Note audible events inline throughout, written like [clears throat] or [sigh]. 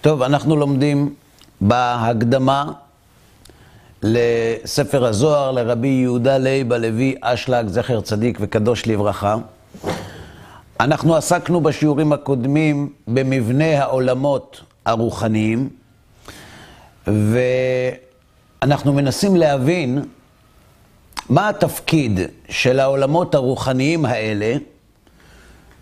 טוב, אנחנו לומדים בהקדמה לספר הזוהר לרבי יהודה לייב הלוי אשלג, זכר צדיק וקדוש לברכה. אנחנו עסקנו בשיעורים הקודמים במבנה העולמות הרוחניים, ואנחנו מנסים להבין מה התפקיד של העולמות הרוחניים האלה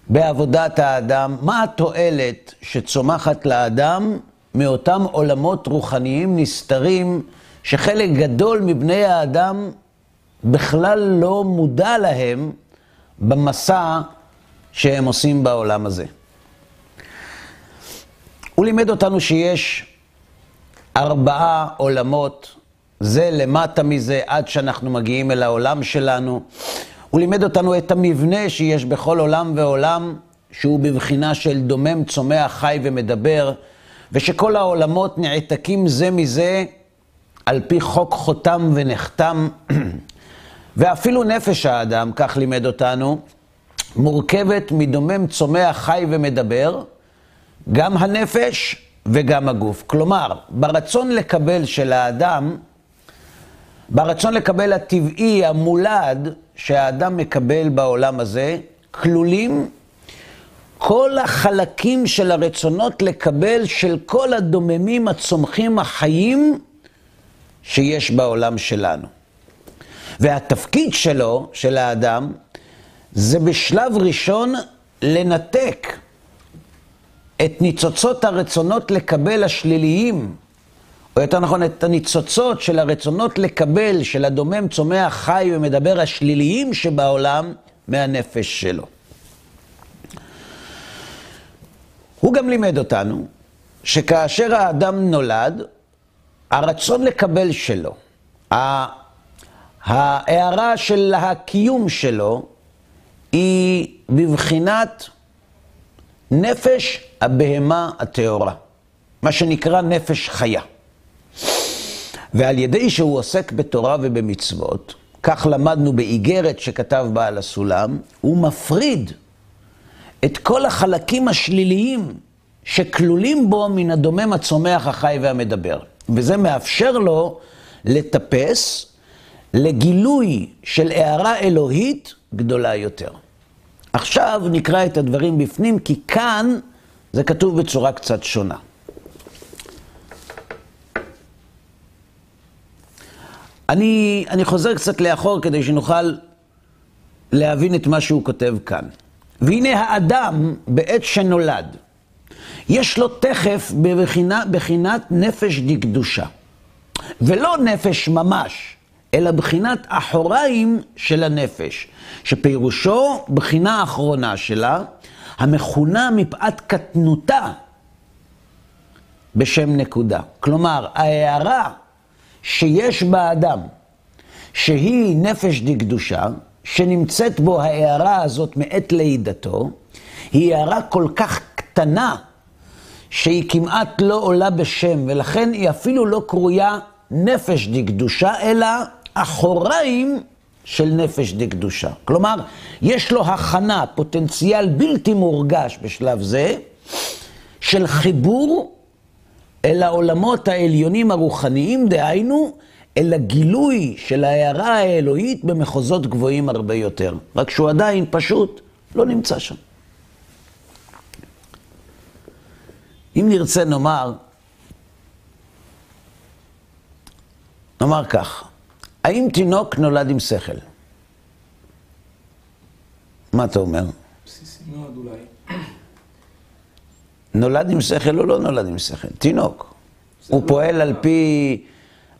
בעבודת האדם, מה התועלת שצומחת לאדם מאותם עולמות רוחניים נסתרים, שחלק גדול מבני האדם בכלל לא מודע להם במסע שהם עושים בעולם הזה. הוא לימד אותנו שיש ארבעה עולמות, זה למטה מזה עד שאנחנו מגיעים אל העולם שלנו. הוא לימד אותנו את המבנה שיש בכל עולם ועולם, שהוא בבחינה של דומם, צומח, חי ומדבר, ושכל העולמות נעתקים זה מזה על פי חוק חותם ונחתם. [clears throat] ואפילו נפש האדם, כך לימד אותנו, מורכבת מדומם, צומח, חי ומדבר, גם הנפש וגם הגוף. כלומר, ברצון לקבל של האדם, ברצון לקבל הטבעי, המולד, שהאדם מקבל בעולם הזה, כלולים כל החלקים של הרצונות לקבל של כל הדוממים, הצומחים, החיים שיש בעולם שלנו. והתפקיד שלו, של האדם, זה בשלב ראשון לנתק את ניצוצות הרצונות לקבל השליליים, או יותר נכון, את הניצוצות של הרצונות לקבל, של הדומם, צומח, חי ומדבר השליליים שבעולם, מהנפש שלו. הוא גם לימד אותנו שכאשר האדם נולד, הרצון לקבל שלו, ההערה של הקיום שלו, היא בבחינת נפש הבהמה הטהורה, מה שנקרא נפש חיה. ועל ידי שהוא עוסק בתורה ובמצוות, כך למדנו באיגרת שכתב בעל הסולם, הוא מפריד את כל החלקים השליליים שכלולים בו מן הדומם, הצומח, החי והמדבר. וזה מאפשר לו לטפס לגילוי של הערה אלוהית גדולה יותר. עכשיו נקרא את הדברים בפנים, כי כאן זה כתוב בצורה קצת שונה. אני, אני חוזר קצת לאחור כדי שנוכל להבין את מה שהוא כותב כאן. והנה האדם בעת שנולד, יש לו תכף בבחינה, בחינת נפש דקדושה. ולא נפש ממש, אלא בחינת אחוריים של הנפש, שפירושו בחינה האחרונה שלה, המכונה מפאת קטנותה בשם נקודה. כלומר, ההערה שיש באדם, שהיא נפש דקדושה, שנמצאת בו ההערה הזאת מעת לידתו, היא הערה כל כך קטנה, שהיא כמעט לא עולה בשם, ולכן היא אפילו לא קרויה נפש דקדושה, אלא אחוריים של נפש דקדושה. כלומר, יש לו הכנה, פוטנציאל בלתי מורגש בשלב זה, של חיבור אל העולמות העליונים הרוחניים, דהיינו, אל הגילוי של ההערה האלוהית במחוזות גבוהים הרבה יותר. רק שהוא עדיין פשוט לא נמצא שם. אם נרצה נאמר, נאמר כך, האם תינוק נולד עם שכל? מה אתה אומר? בסיסי מאוד אולי. נולד עם שכל או לא נולד עם שכל? תינוק. הוא לא פועל על פי,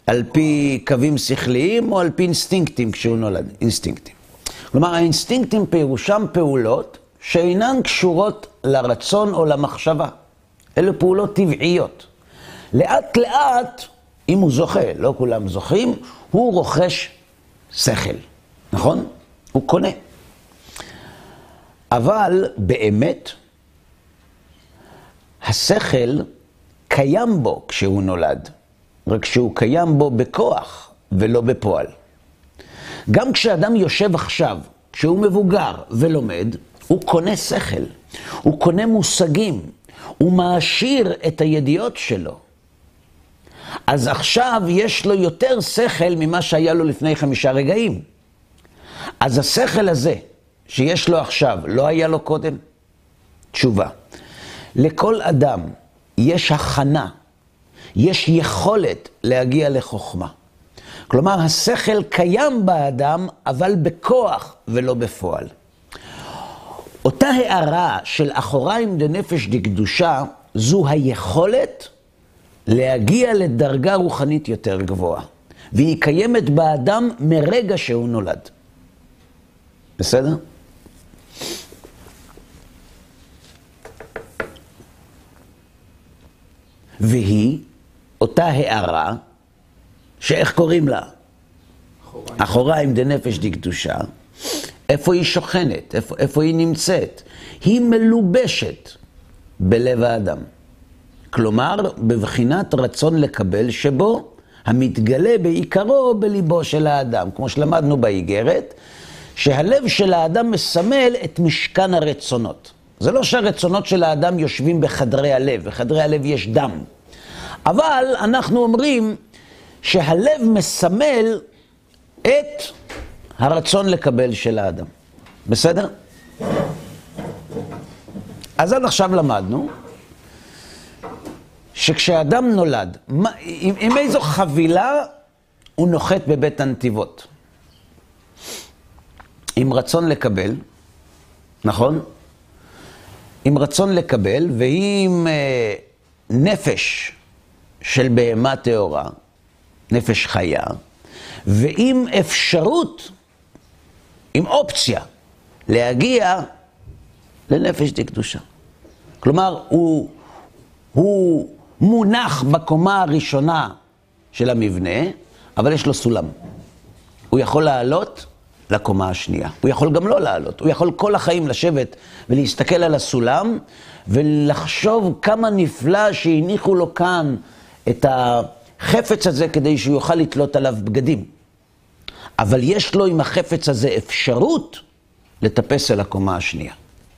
על פי קווים שכליים או על פי אינסטינקטים כשהוא נולד? אינסטינקטים. כלומר, האינסטינקטים פירושם פעולות שאינן קשורות לרצון או למחשבה. אלה פעולות טבעיות. לאט לאט, אם הוא זוכה, לא כולם זוכים, הוא רוכש שכל, נכון? הוא קונה. אבל באמת, השכל קיים בו כשהוא נולד, רק שהוא קיים בו בכוח ולא בפועל. גם כשאדם יושב עכשיו, כשהוא מבוגר ולומד, הוא קונה שכל, הוא קונה מושגים, הוא מעשיר את הידיעות שלו. אז עכשיו יש לו יותר שכל ממה שהיה לו לפני חמישה רגעים. אז השכל הזה שיש לו עכשיו, לא היה לו קודם? תשובה. לכל אדם יש הכנה, יש יכולת להגיע לחוכמה. כלומר, השכל קיים באדם, אבל בכוח ולא בפועל. אותה הערה של אחוריים דנפש דקדושה, זו היכולת להגיע לדרגה רוחנית יותר גבוהה. והיא קיימת באדם מרגע שהוא נולד. בסדר? והיא אותה הערה, שאיך קוראים לה? אחוריים דנפש דקדושה. איפה היא שוכנת? איפה, איפה היא נמצאת? היא מלובשת בלב האדם. כלומר, בבחינת רצון לקבל שבו המתגלה בעיקרו בליבו של האדם. כמו שלמדנו באיגרת, שהלב של האדם מסמל את משכן הרצונות. זה לא שהרצונות של האדם יושבים בחדרי הלב, בחדרי הלב יש דם. אבל אנחנו אומרים שהלב מסמל את הרצון לקבל של האדם. בסדר? אז עד עכשיו למדנו שכשאדם נולד, מה, עם, עם איזו חבילה הוא נוחת בבית הנתיבות? עם רצון לקבל, נכון? עם רצון לקבל ועם אה, נפש של בהמה טהורה, נפש חיה, ועם אפשרות, עם אופציה, להגיע לנפש דקדושה. כלומר, הוא, הוא מונח בקומה הראשונה של המבנה, אבל יש לו סולם. הוא יכול לעלות לקומה השנייה. הוא יכול גם לא לעלות. הוא יכול כל החיים לשבת ולהסתכל על הסולם ולחשוב כמה נפלא שהניחו לו כאן את החפץ הזה כדי שהוא יוכל לתלות עליו בגדים. אבל יש לו עם החפץ הזה אפשרות לטפס אל הקומה השנייה.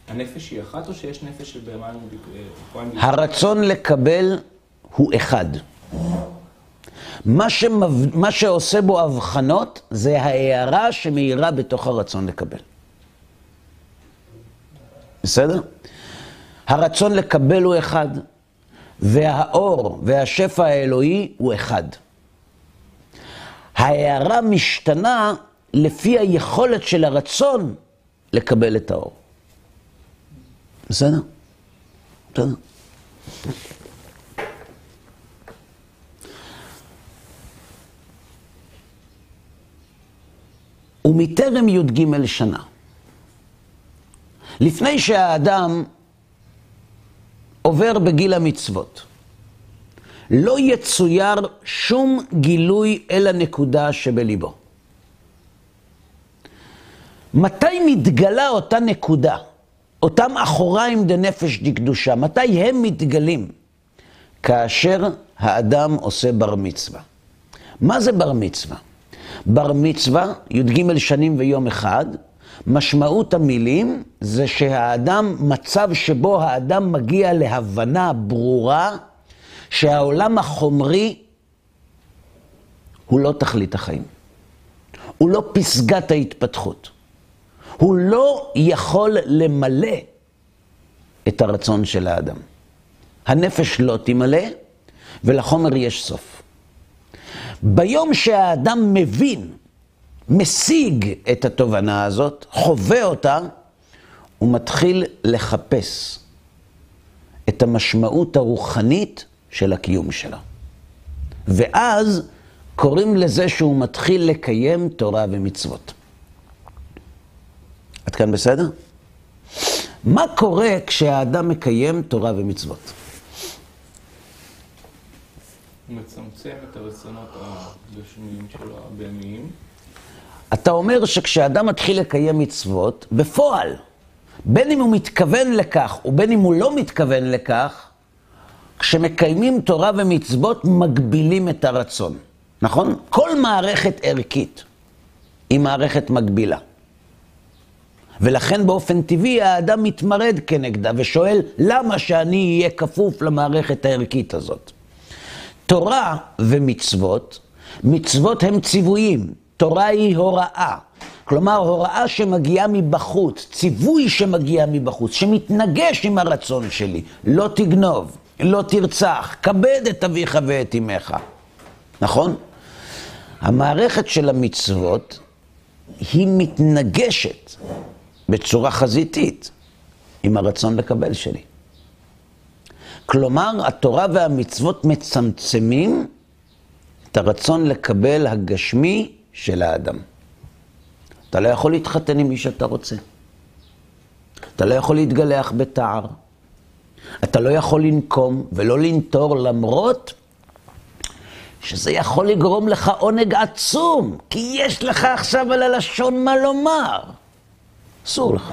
הנפש היא אחת או שיש נפש של בהמה? הרצון לקבל הוא אחד. מה, שמב... מה שעושה בו הבחנות זה ההערה שמאירה בתוך הרצון לקבל. בסדר? הרצון לקבל הוא אחד, והאור והשפע האלוהי הוא אחד. ההערה משתנה לפי היכולת של הרצון לקבל את האור. בסדר? בסדר. ומטרם י"ג שנה, לפני שהאדם עובר בגיל המצוות, לא יצויר שום גילוי אל הנקודה שבליבו. מתי מתגלה אותה נקודה, אותם אחוריים דנפש דקדושה, מתי הם מתגלים? כאשר האדם עושה בר מצווה. מה זה בר מצווה? בר מצווה, י"ג שנים ויום אחד, משמעות המילים זה שהאדם, מצב שבו האדם מגיע להבנה ברורה שהעולם החומרי הוא לא תכלית החיים. הוא לא פסגת ההתפתחות. הוא לא יכול למלא את הרצון של האדם. הנפש לא תמלא, ולחומר יש סוף. ביום שהאדם מבין, משיג את התובנה הזאת, חווה אותה, הוא מתחיל לחפש את המשמעות הרוחנית של הקיום שלו. ואז קוראים לזה שהוא מתחיל לקיים תורה ומצוות. עד כאן בסדר? מה קורה כשהאדם מקיים תורה ומצוות? הוא מצמצם את הרצונות הגשמיים שלו, הבהמיים. אתה אומר שכשאדם מתחיל לקיים מצוות, בפועל, בין אם הוא מתכוון לכך ובין אם הוא לא מתכוון לכך, כשמקיימים תורה ומצוות מגבילים את הרצון, נכון? כל מערכת ערכית היא מערכת מגבילה. ולכן באופן טבעי האדם מתמרד כנגדה ושואל למה שאני אהיה כפוף למערכת הערכית הזאת. תורה ומצוות, מצוות הם ציוויים, תורה היא הוראה. כלומר, הוראה שמגיעה מבחוץ, ציווי שמגיע מבחוץ, שמתנגש עם הרצון שלי. לא תגנוב, לא תרצח, כבד את אביך ואת אמך. נכון? המערכת של המצוות היא מתנגשת בצורה חזיתית עם הרצון לקבל שלי. כלומר, התורה והמצוות מצמצמים את הרצון לקבל הגשמי של האדם. אתה לא יכול להתחתן עם מי שאתה רוצה. אתה לא יכול להתגלח בתער. אתה לא יכול לנקום ולא לנטור למרות שזה יכול לגרום לך עונג עצום, כי יש לך עכשיו על הלשון מה לומר. אסור לך.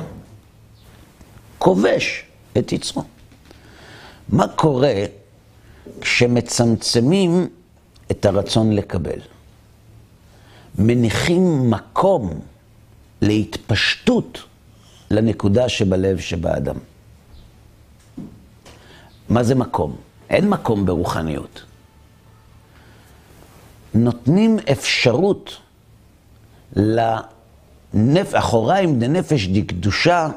כובש את יצרו. מה קורה כשמצמצמים את הרצון לקבל? מניחים מקום להתפשטות לנקודה שבלב שבאדם. מה זה מקום? אין מקום ברוחניות. נותנים אפשרות לנפ... אחוריים דנפש דקדושה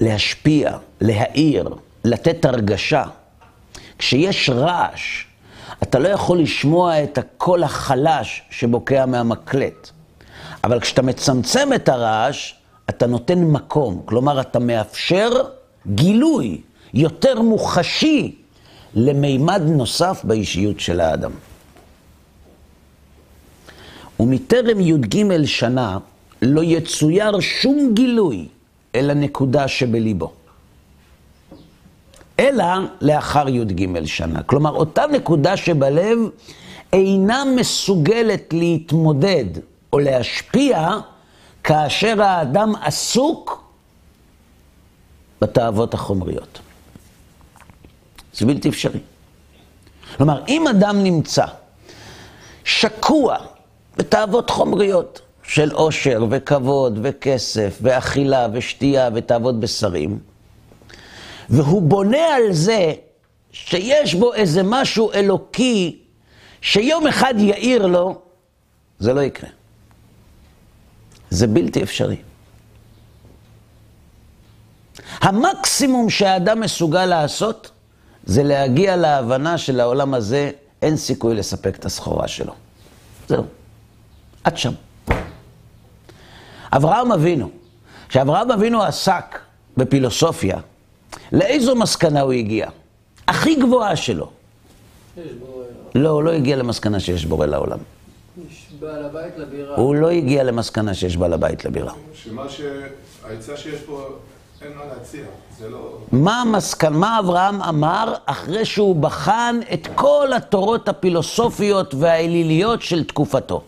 להשפיע, להאיר, לתת הרגשה. כשיש רעש, אתה לא יכול לשמוע את הקול החלש שבוקע מהמקלט. אבל כשאתה מצמצם את הרעש, אתה נותן מקום. כלומר, אתה מאפשר גילוי יותר מוחשי למימד נוסף באישיות של האדם. ומטרם י"ג שנה לא יצויר שום גילוי אל הנקודה שבליבו. אלא לאחר י"ג שנה. כלומר, אותה נקודה שבלב אינה מסוגלת להתמודד או להשפיע כאשר האדם עסוק בתאוות החומריות. זה בלתי אפשרי. כלומר, אם אדם נמצא שקוע בתאוות חומריות של עושר וכבוד וכסף ואכילה ושתייה ותאוות בשרים, והוא בונה על זה שיש בו איזה משהו אלוקי שיום אחד יאיר לו, זה לא יקרה. זה בלתי אפשרי. המקסימום שהאדם מסוגל לעשות, זה להגיע להבנה שלעולם הזה אין סיכוי לספק את הסחורה שלו. זהו. עד שם. אברהם אבינו, כשאברהם אבינו עסק בפילוסופיה, לאיזו מסקנה הוא הגיע? הכי גבוהה שלו. לא, הוא לא הגיע למסקנה שיש בורא לעולם. יש בעל הבית לבירה. הוא לא הגיע למסקנה שיש בעל הבית לבירה. שמה שהעצה שיש פה, אין מה להציע. זה לא... מה המסקנה, מה אברהם אמר אחרי שהוא בחן את כל התורות הפילוסופיות והאליליות של תקופתו?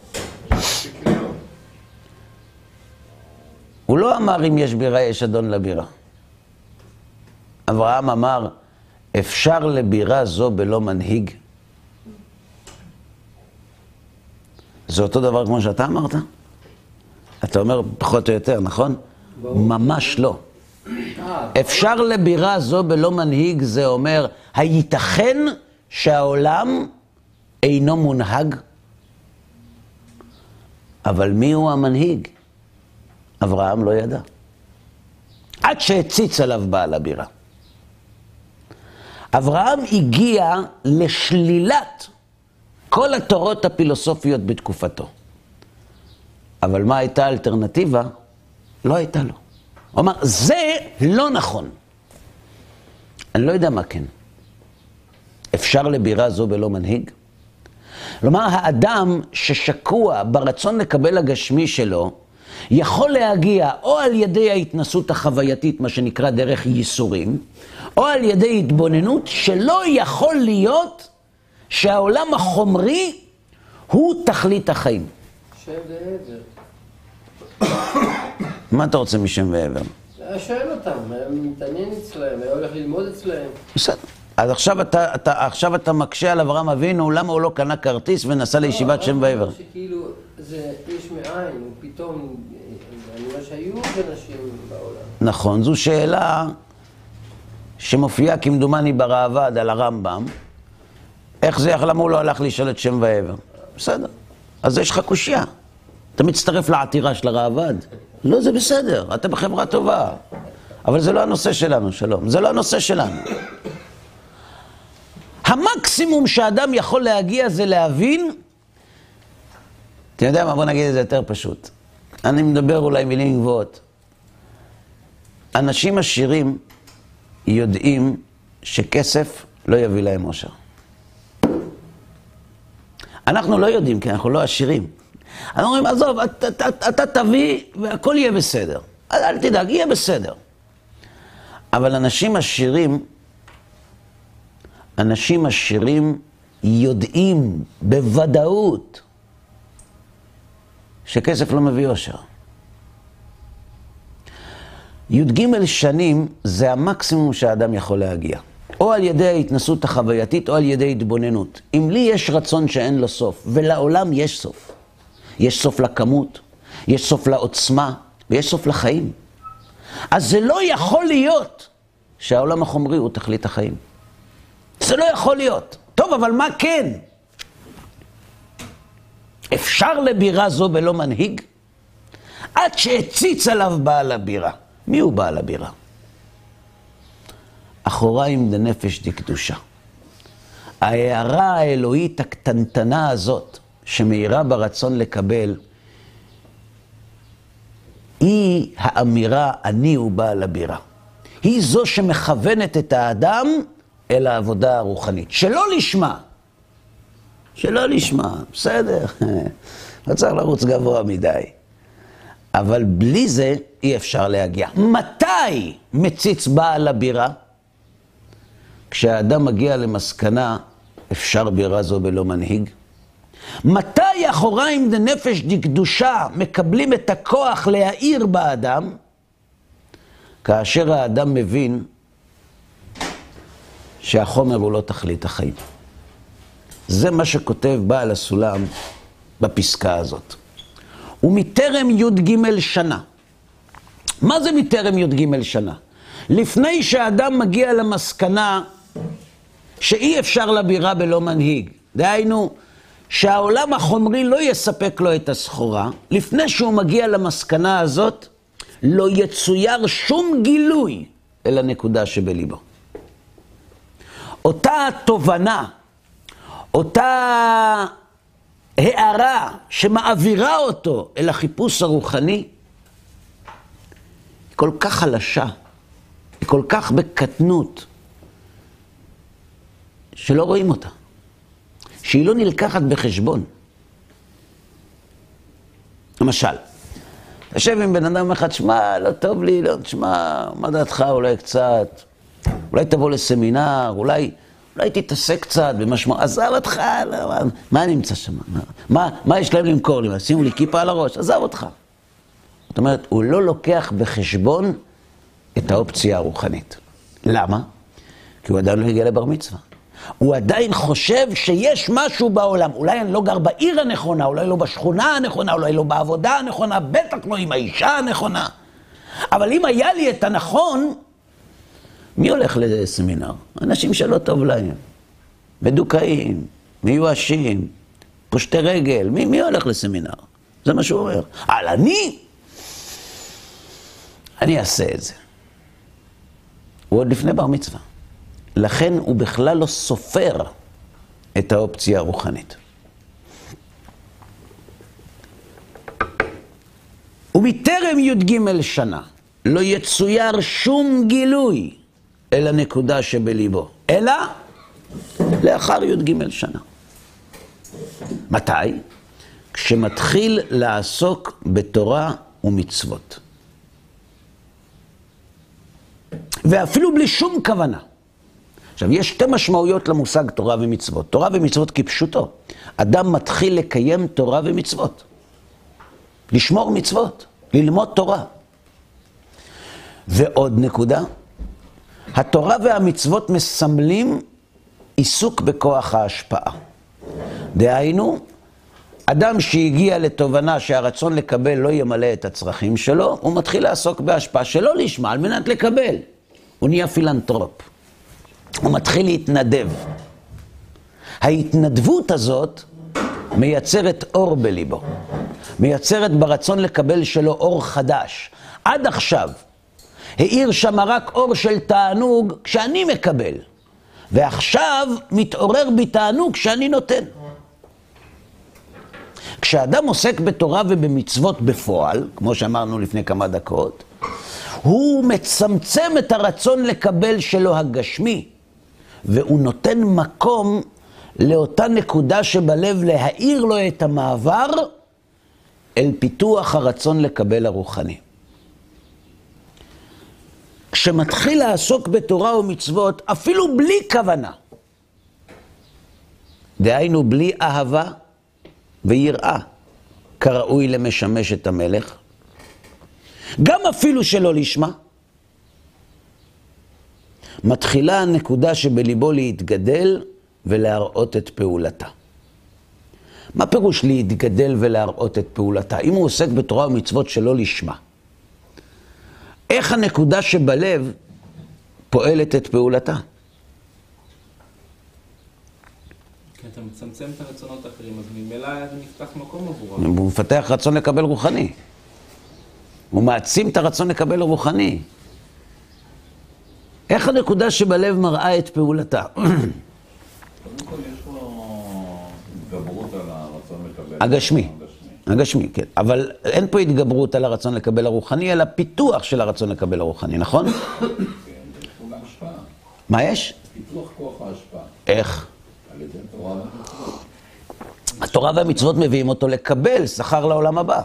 הוא לא אמר אם יש בירה יש אדון לבירה. אברהם אמר, אפשר לבירה זו בלא מנהיג? זה אותו דבר כמו שאתה אמרת? אתה אומר פחות או יותר, נכון? ממש לא. אפשר לבירה זו בלא מנהיג, זה אומר, הייתכן שהעולם אינו מונהג? אבל מי הוא המנהיג? אברהם לא ידע. עד שהציץ עליו בעל הבירה. אברהם הגיע לשלילת כל התורות הפילוסופיות בתקופתו. אבל מה הייתה האלטרנטיבה? לא הייתה לו. הוא אמר, זה לא נכון. אני לא יודע מה כן. אפשר לבירה זו בלא מנהיג? כלומר, האדם ששקוע ברצון לקבל הגשמי שלו, יכול להגיע או על ידי ההתנסות החווייתית, מה שנקרא דרך ייסורים, או על ידי התבוננות שלא יכול להיות שהעולם החומרי הוא תכלית החיים. שם ועבר. מה אתה רוצה משם ועבר? שואל אותם, מתעניין אצלהם, היה הולך ללמוד אצלהם. בסדר. אז עכשיו אתה, אתה, עכשיו אתה מקשה על אברהם אבינו, למה הוא לא קנה כרטיס ונסע לישיבת שם ועבר? שכאילו, זה יש מאין, הוא פתאום, אני אומר שהיו בנשים בעולם. נכון, זו שאלה שמופיעה כמדומני בראב"ד על הרמב"ם. איך זה, למה הוא לא הלך לשאול את שם ועבר? בסדר, אז יש לך קושייה. אתה מצטרף לעתירה של הראב"ד? לא, זה בסדר, אתה בחברה טובה. אבל זה לא הנושא שלנו, שלום. זה לא הנושא שלנו. המקסימום שאדם יכול להגיע זה להבין, אתה יודע מה, בוא נגיד את זה יותר פשוט. אני מדבר אולי מילים גבוהות. אנשים עשירים יודעים שכסף לא יביא להם אושר. אנחנו לא יודעים, כי אנחנו לא עשירים. אנחנו אומרים, עזוב, אתה, אתה, אתה תביא והכל יהיה בסדר. אל, אל תדאג, יהיה בסדר. אבל אנשים עשירים, אנשים עשירים יודעים בוודאות שכסף לא מביא אושר. י"ג שנים זה המקסימום שהאדם יכול להגיע. או על ידי ההתנסות החווייתית או על ידי התבוננות. אם לי יש רצון שאין לו סוף, ולעולם יש סוף. יש סוף לכמות, יש סוף לעוצמה, ויש סוף לחיים. אז זה לא יכול להיות שהעולם החומרי הוא תכלית החיים. זה לא יכול להיות. טוב, אבל מה כן? אפשר לבירה זו בלא מנהיג? עד שהציץ עליו בעל הבירה. מי הוא בעל הבירה? אחוריים דנפש דקדושה. ההערה האלוהית הקטנטנה הזאת, שמאירה ברצון לקבל, היא האמירה, אני הוא בעל הבירה. היא זו שמכוונת את האדם אל העבודה הרוחנית. שלא לשמה. שלא לשמה, בסדר. [laughs] לא צריך לרוץ גבוה מדי. אבל בלי זה אי אפשר להגיע. מתי מציץ בעל הבירה? כשהאדם מגיע למסקנה, אפשר בירה זו בלא מנהיג? מתי אחוריים דנפש דקדושה מקבלים את הכוח להאיר באדם? כאשר האדם מבין שהחומר הוא לא תכלית החיים. זה מה שכותב בעל הסולם בפסקה הזאת. ומטרם י"ג שנה. מה זה מטרם י"ג שנה? לפני שאדם מגיע למסקנה שאי אפשר לבירה בלא מנהיג. דהיינו, שהעולם החומרי לא יספק לו את הסחורה, לפני שהוא מגיע למסקנה הזאת, לא יצויר שום גילוי אל הנקודה שבליבו. אותה תובנה, אותה הערה שמעבירה אותו אל החיפוש הרוחני, כל כך חלשה, היא כל כך בקטנות, שלא רואים אותה, שהיא לא נלקחת בחשבון. למשל, יושב עם בן אדם אחד, שמע, לא טוב לי, לא, תשמע, מה דעתך, אולי קצת, אולי תבוא לסמינר, אולי, אולי תתעסק קצת במשמעות, עזב אותך, לא, מה, מה נמצא שם? מה, מה, יש להם למכור לי? שימו לי כיפה על הראש, עזב אותך. זאת אומרת, הוא לא לוקח בחשבון את האופציה הרוחנית. למה? כי הוא עדיין לא הגיע לבר מצווה. הוא עדיין חושב שיש משהו בעולם. אולי אני לא גר בעיר הנכונה, אולי לא בשכונה הנכונה, אולי לא בעבודה הנכונה, בטח לא עם האישה הנכונה. אבל אם היה לי את הנכון, מי הולך לסמינר? אנשים שלא טוב להם. מדוכאים, מיואשים, פושטי רגל, מי, מי הולך לסמינר? זה מה שהוא אומר. אבל אני, אני אעשה את זה. הוא עוד לפני בר מצווה. לכן הוא בכלל לא סופר את האופציה הרוחנית. ומטרם י"ג שנה לא יצויר שום גילוי אל הנקודה שבליבו, אלא לאחר י"ג שנה. מתי? כשמתחיל לעסוק בתורה ומצוות. ואפילו בלי שום כוונה. עכשיו, יש שתי משמעויות למושג תורה ומצוות. תורה ומצוות כפשוטו. אדם מתחיל לקיים תורה ומצוות. לשמור מצוות, ללמוד תורה. ועוד נקודה, התורה והמצוות מסמלים עיסוק בכוח ההשפעה. דהיינו, אדם שהגיע לתובנה שהרצון לקבל לא ימלא את הצרכים שלו, הוא מתחיל לעסוק בהשפעה שלא לשמה, על מנת לקבל. הוא נהיה פילנטרופ. הוא מתחיל להתנדב. ההתנדבות הזאת מייצרת אור בליבו. מייצרת ברצון לקבל שלו אור חדש. עד עכשיו האיר שם רק אור של תענוג כשאני מקבל, ועכשיו מתעורר בי תענוג כשאני נותן. כשאדם עוסק בתורה ובמצוות בפועל, כמו שאמרנו לפני כמה דקות, הוא מצמצם את הרצון לקבל שלו הגשמי, והוא נותן מקום לאותה נקודה שבלב להאיר לו את המעבר אל פיתוח הרצון לקבל הרוחני. כשמתחיל לעסוק בתורה ומצוות, אפילו בלי כוונה, דהיינו בלי אהבה ויראה, כראוי למשמש את המלך, גם אפילו שלא לשמה, מתחילה הנקודה שבליבו להתגדל ולהראות את פעולתה. מה פירוש להתגדל ולהראות את פעולתה? אם הוא עוסק בתורה ומצוות שלא לשמה, איך הנקודה שבלב פועלת את פעולתה? כי אתה מצמצם את הרצונות האחרים, אז ממילא נפתח מקום עבורם. הוא מפתח רצון לקבל רוחני. הוא מעצים את הרצון לקבל רוחני. איך הנקודה שבלב מראה את פעולתה? קודם כל יש פה התגברות על הרצון לקבל. הגשמי. הגשמי, כן. אבל אין פה התגברות על הרצון לקבל הרוחני, אלא פיתוח של הרצון לקבל הרוחני, נכון? כן. מה יש? פיתוח כוח ההשפעה. איך? על ידי תורה ומצוות. התורה והמצוות מביאים אותו לקבל שכר לעולם הבא.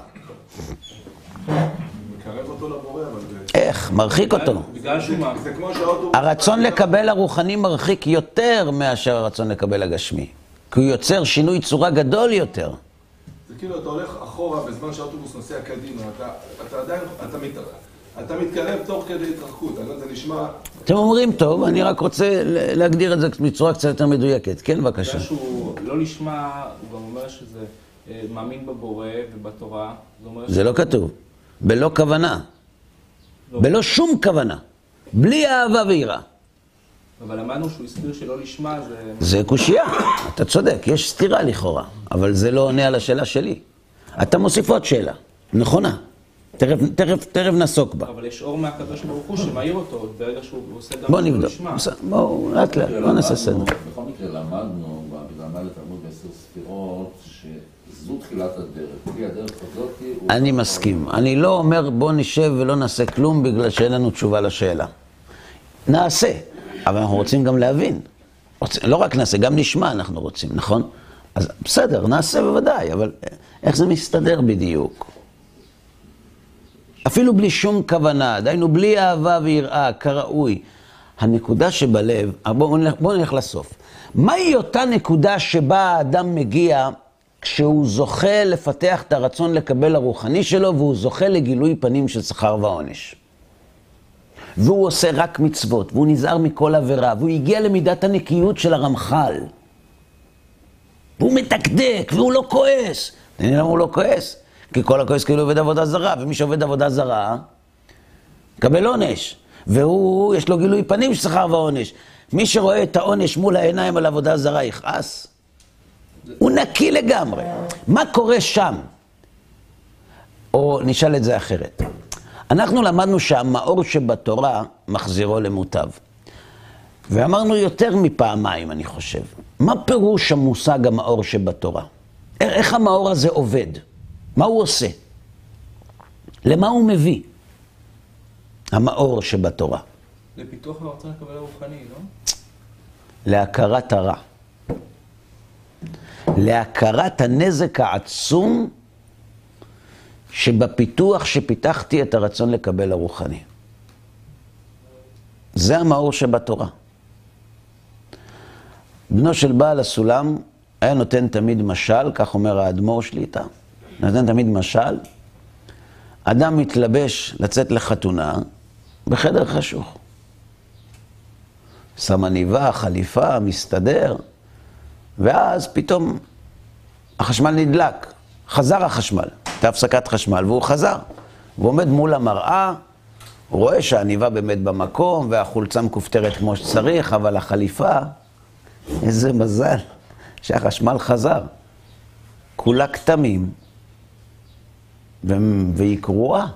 איך? מרחיק אותו. בגלל שהוא מאמין. זה כמו שהאוטו... הרצון לקבל הרוחני מרחיק יותר מאשר הרצון לקבל הגשמי. כי הוא יוצר שינוי צורה גדול יותר. זה כאילו אתה הולך אחורה בזמן שהאוטובוס נוסע קדימה, אתה, אתה עדיין, אתה, מת, אתה מתקרב תוך כדי התרחקות, אני לא יודע, זה נשמע... אתם אומרים טוב, אני רק רוצה להגדיר את זה בצורה קצת יותר מדויקת. כן, בבקשה. בגלל שהוא לא לשמה, הוא גם אומר שזה אה, מאמין בבורא ובתורה. זה אומר זה לא כתוב. בלא כוונה. לא. בלא שום כוונה. בלי אהבה ויראה. אבל למדנו שהוא הסביר שלא לשמה זה... זה קושייה, אתה צודק, יש סתירה לכאורה, אבל זה לא עונה על השאלה שלי. אתה מוסיף עוד שאלה, נכונה. תכף, תכף, תכף נעסוק בה. אבל יש אור מהקדוש ברוך הוא שמאיר אותו ברגע שהוא עושה גם בוא נבדוק. בואו, לאט לאט, בואו נעשה סדר. בכל מקרה למדנו בהקדמה לתלמוד בעשר ספירות, שזו תחילת הדרך. בלי הדרך הזאת. אני מסכים. אני לא אומר בוא נשב ולא נעשה כלום בגלל שאין לנו תשובה לשאלה. נעשה, אבל אנחנו רוצים גם להבין. רוצים, לא רק נעשה, גם נשמע אנחנו רוצים, נכון? אז בסדר, נעשה בוודאי, אבל איך זה מסתדר בדיוק? אפילו בלי שום כוונה, דהיינו בלי אהבה ויראה, כראוי. הנקודה שבלב, בואו נלך, בוא נלך לסוף. מהי אותה נקודה שבה האדם מגיע כשהוא זוכה לפתח את הרצון לקבל הרוחני שלו והוא זוכה לגילוי פנים של שכר ועונש? והוא עושה רק מצוות, והוא נזהר מכל עבירה, והוא הגיע למידת הנקיות של הרמח"ל. והוא מדקדק, והוא לא כועס. אתם למה הוא לא כועס? כי כל הכועס כאילו עובד עבודה זרה, ומי שעובד עבודה זרה, מקבל עונש. והוא, יש לו גילוי פנים של שכר ועונש. מי שרואה את העונש מול העיניים על עבודה זרה יכעס. הוא נקי לגמרי. מה קורה שם? או נשאל את זה אחרת. אנחנו למדנו שהמאור שבתורה מחזירו למוטב. ואמרנו יותר מפעמיים, אני חושב. מה פירוש המושג המאור שבתורה? איך המאור הזה עובד? מה הוא עושה? למה הוא מביא? המאור שבתורה. לפיתוח הרצון לקבל הרוחני, לא? להכרת הרע. להכרת הנזק העצום שבפיתוח שפיתחתי את הרצון לקבל הרוחני. זה המאור שבתורה. בנו של בעל הסולם היה נותן תמיד משל, כך אומר האדמו"ר שליטה, נותן תמיד משל, אדם מתלבש לצאת לחתונה בחדר חשוך. שם עניבה, חליפה, מסתדר, ואז פתאום החשמל נדלק, חזר החשמל, הייתה הפסקת חשמל והוא חזר. הוא עומד מול המראה, הוא רואה שהעניבה באמת במקום והחולצה מכופתרת כמו שצריך, אבל החליפה, איזה מזל שהחשמל חזר. כולה כתמים, והיא קרועה.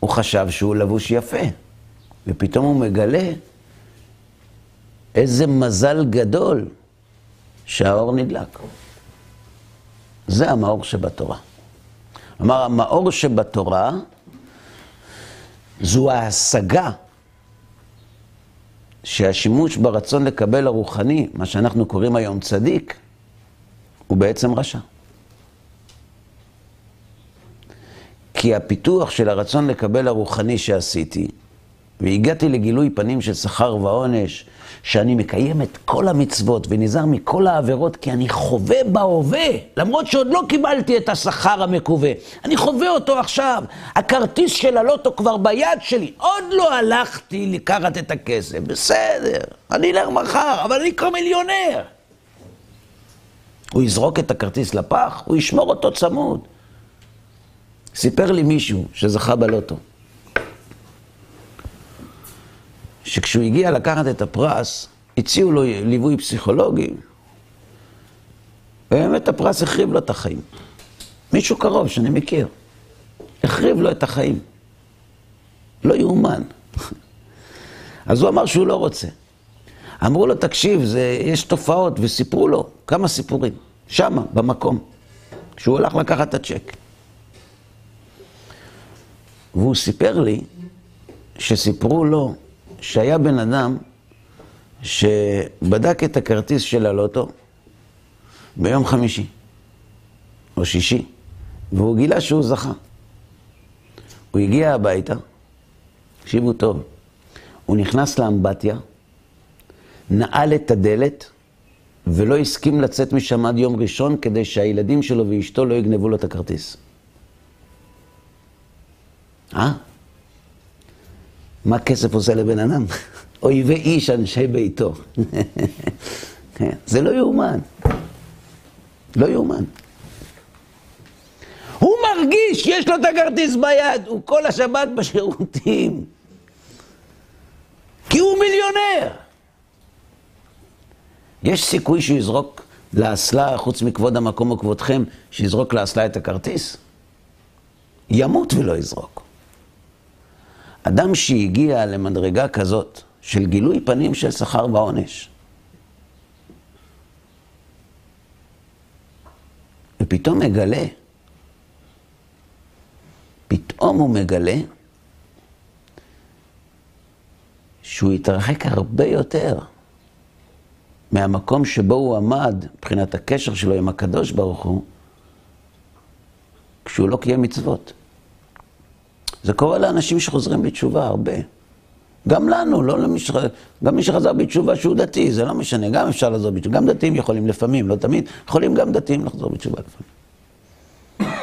הוא חשב שהוא לבוש יפה, ופתאום הוא מגלה איזה מזל גדול שהאור נדלק. זה המאור שבתורה. כלומר, המאור שבתורה זו ההשגה שהשימוש ברצון לקבל הרוחני, מה שאנחנו קוראים היום צדיק, הוא בעצם רשע. כי הפיתוח של הרצון לקבל הרוחני שעשיתי, והגעתי לגילוי פנים של שכר ועונש, שאני מקיים את כל המצוות ונזהר מכל העבירות, כי אני חווה בהווה, למרות שעוד לא קיבלתי את השכר המקווה. אני חווה אותו עכשיו. הכרטיס של הלוטו כבר ביד שלי. עוד לא הלכתי לקחת את הכסף. בסדר, אני אלך מחר, אבל אני כבר מיליונר. הוא יזרוק את הכרטיס לפח, הוא ישמור אותו צמוד. סיפר לי מישהו שזכה בלוטו. שכשהוא הגיע לקחת את הפרס, הציעו לו ליווי פסיכולוגי, ובאמת הפרס החריב לו את החיים. מישהו קרוב שאני מכיר, החריב לו את החיים. לא יאומן. [laughs] אז הוא אמר שהוא לא רוצה. אמרו לו, תקשיב, זה, יש תופעות, וסיפרו לו כמה סיפורים, שמה, במקום, כשהוא הלך לקחת את הצ'ק. והוא סיפר לי שסיפרו לו שהיה בן אדם שבדק את הכרטיס של הלוטו ביום חמישי או שישי, והוא גילה שהוא זכה. הוא הגיע הביתה, תקשיבו טוב, הוא נכנס לאמבטיה, נעל את הדלת ולא הסכים לצאת משם עד יום ראשון כדי שהילדים שלו ואשתו לא יגנבו לו את הכרטיס. אה? מה כסף עושה לבן אדם? [laughs] אויבי איש אנשי ביתו. [laughs] כן, זה לא יאומן. לא יאומן. הוא מרגיש, יש לו את הכרטיס ביד, הוא כל השבת בשירותים. כי הוא מיליונר. יש סיכוי שהוא יזרוק לאסלה, חוץ מכבוד המקום וכבודכם, שיזרוק לאסלה את הכרטיס? ימות ולא יזרוק. אדם שהגיע למדרגה כזאת של גילוי פנים של שכר ועונש, ופתאום מגלה, פתאום הוא מגלה שהוא התרחק הרבה יותר מהמקום שבו הוא עמד, מבחינת הקשר שלו עם הקדוש ברוך הוא, כשהוא לא קיים מצוות. זה קורה לאנשים שחוזרים בתשובה הרבה. גם לנו, לא למי ש... גם מי שחזר בתשובה שהוא דתי, זה לא משנה, גם אפשר לחזור בתשובה. גם דתיים יכולים לפעמים, לא תמיד, יכולים גם דתיים לחזור בתשובה לפעמים.